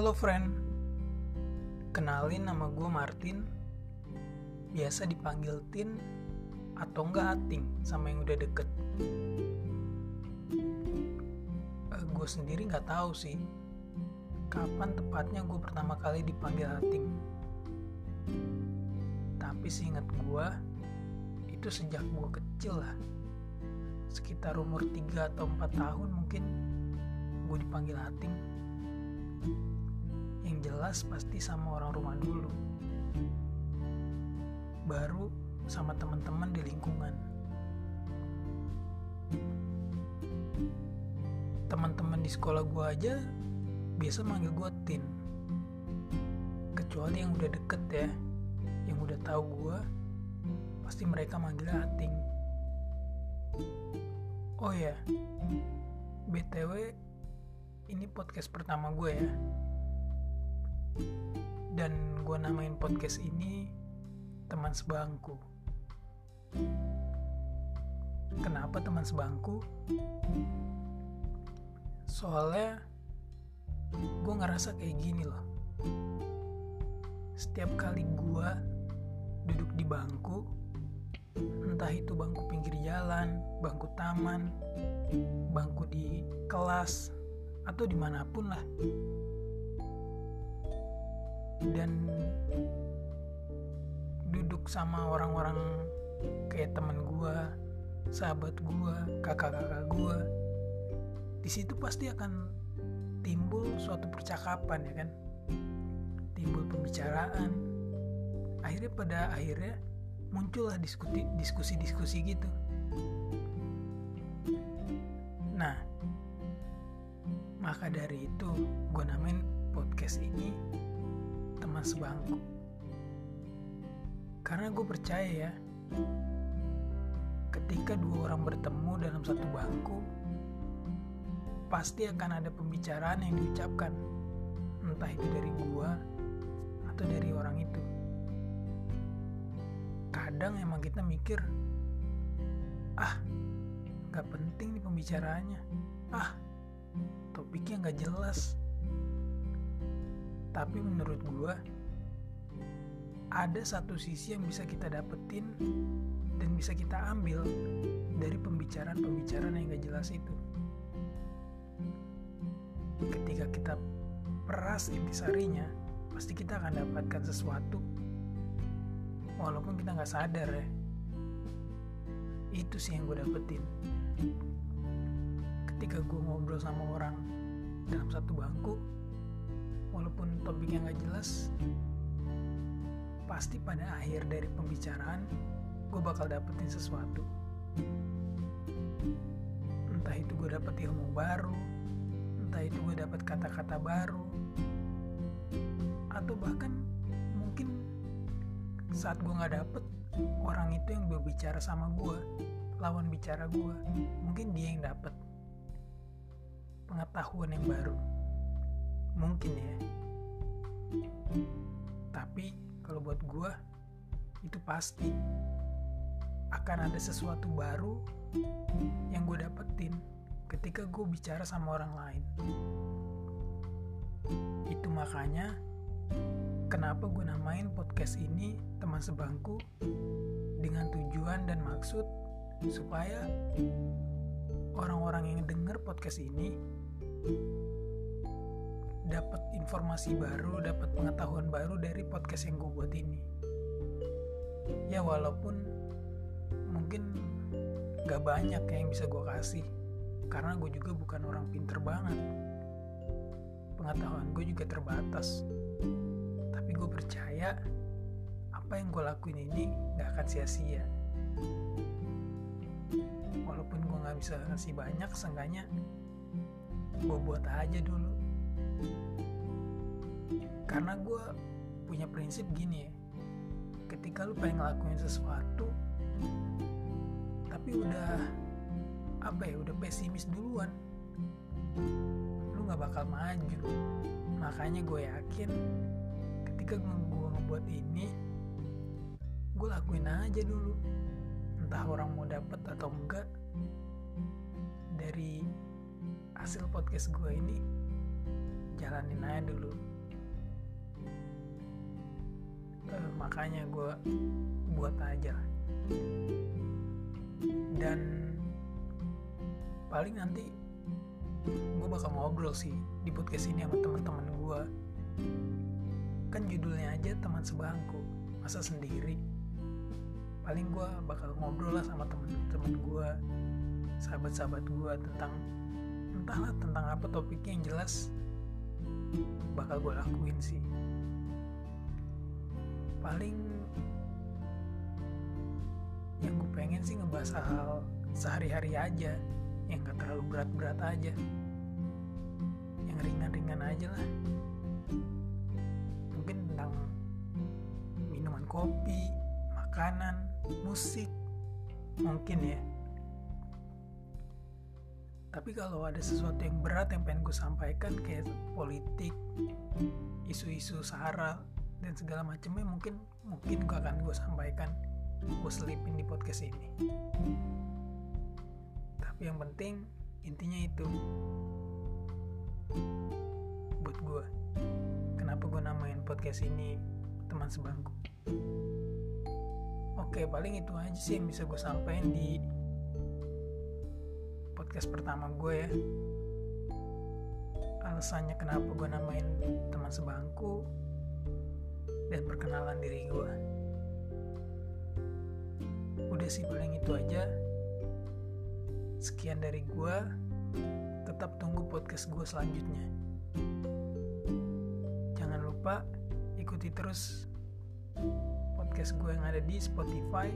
Halo friend, kenalin nama gue Martin. Biasa dipanggil Tin atau enggak Ating sama yang udah deket. Uh, eh, Gue sendiri nggak tahu sih Kapan tepatnya gue pertama kali dipanggil Ating. Tapi seingat gue Itu sejak gue kecil lah. Sekitar umur 3 atau 4 tahun mungkin Gue dipanggil Ating jelas pasti sama orang rumah dulu. Baru sama teman-teman di lingkungan. Teman-teman di sekolah gue aja biasa manggil gue Tin. Kecuali yang udah deket ya yang udah tahu gue pasti mereka manggil Ating oh ya btw ini podcast pertama gue ya dan gue namain podcast ini teman sebangku. Kenapa teman sebangku? Soalnya gue ngerasa kayak gini loh. Setiap kali gue duduk di bangku entah itu bangku pinggir jalan bangku taman bangku di kelas atau di mana pun lah dan duduk sama orang-orang kayak temen gue, sahabat gue, kakak-kakak gue, di situ pasti akan timbul suatu percakapan ya kan, timbul pembicaraan. Akhirnya pada akhirnya muncullah diskusi diskusi-diskusi gitu. Nah, maka dari itu gue namain podcast ini teman sebangku. Karena gue percaya ya, ketika dua orang bertemu dalam satu bangku, pasti akan ada pembicaraan yang diucapkan, entah itu dari gue atau dari orang itu. Kadang emang kita mikir, ah, gak penting nih pembicaraannya, ah, topiknya gak jelas, tapi menurut gue ada satu sisi yang bisa kita dapetin dan bisa kita ambil dari pembicaraan-pembicaraan yang gak jelas itu. Ketika kita peras intisarinya, pasti kita akan dapatkan sesuatu walaupun kita nggak sadar ya. Itu sih yang gue dapetin. Ketika gue ngobrol sama orang dalam satu bangku, walaupun topiknya nggak jelas pasti pada akhir dari pembicaraan gue bakal dapetin sesuatu. Entah itu gue dapet ilmu baru entah itu gue dapet kata-kata baru atau bahkan mungkin saat gue nggak dapet orang itu yang berbicara sama gue lawan bicara gue mungkin dia yang dapet pengetahuan yang baru mungkin ya. Tapi kalau buat gue itu pasti akan ada sesuatu baru yang gue dapetin ketika gue bicara sama orang lain. Itu makanya kenapa gue namain podcast ini teman sebangku dengan tujuan dan maksud supaya orang-orang yang denger podcast ini dapat informasi baru, dapat pengetahuan baru dari podcast yang gue buat ini. Ya walaupun mungkin gak banyak yang bisa gue kasih, karena gue juga bukan orang pinter banget. Pengetahuan gue juga terbatas. Tapi gue percaya apa yang gue lakuin ini gak akan sia-sia. Walaupun gue gak bisa ngasih banyak, seenggaknya gue buat aja dulu karena gue punya prinsip gini ya. Ketika lu pengen ngelakuin sesuatu tapi udah apa ya udah pesimis duluan lu nggak bakal maju. Makanya gue yakin ketika gue ngebuat ini gue lakuin aja dulu. Entah orang mau dapet atau enggak dari hasil podcast gue ini jalanin aja dulu. Uh, makanya gue buat aja. Dan paling nanti gue bakal ngobrol sih di podcast ini sama teman-teman gue kan judulnya aja teman sebangku masa sendiri. Paling gue bakal ngobrol lah sama temen-temen gue sahabat-sahabat gue tentang entahlah tentang apa topiknya yang jelas bakal gue lakuin sih. Paling yang gue pengen sih ngebahas hal sehari-hari aja yang gak terlalu berat-berat aja. Yang ringan-ringan aja lah. Mungkin tentang minuman kopi makanan musik mungkin ya tapi kalau ada sesuatu yang berat yang pengen gue sampaikan kayak politik isu-isu sahara dan segala macamnya mungkin mungkin gue akan gue sampaikan gue selipin di podcast ini. Tapi yang penting intinya itu. Buat gue kenapa gue namain podcast ini teman sebangku? Oke paling itu aja sih yang bisa gue sampaikan di podcast pertama gue ya. Alasannya kenapa gue namain teman sebangku dan perkenalan diri gue. Udah sih paling itu aja. Sekian dari gue. Tetap tunggu podcast gue selanjutnya. Jangan lupa ikuti terus podcast gue yang ada di Spotify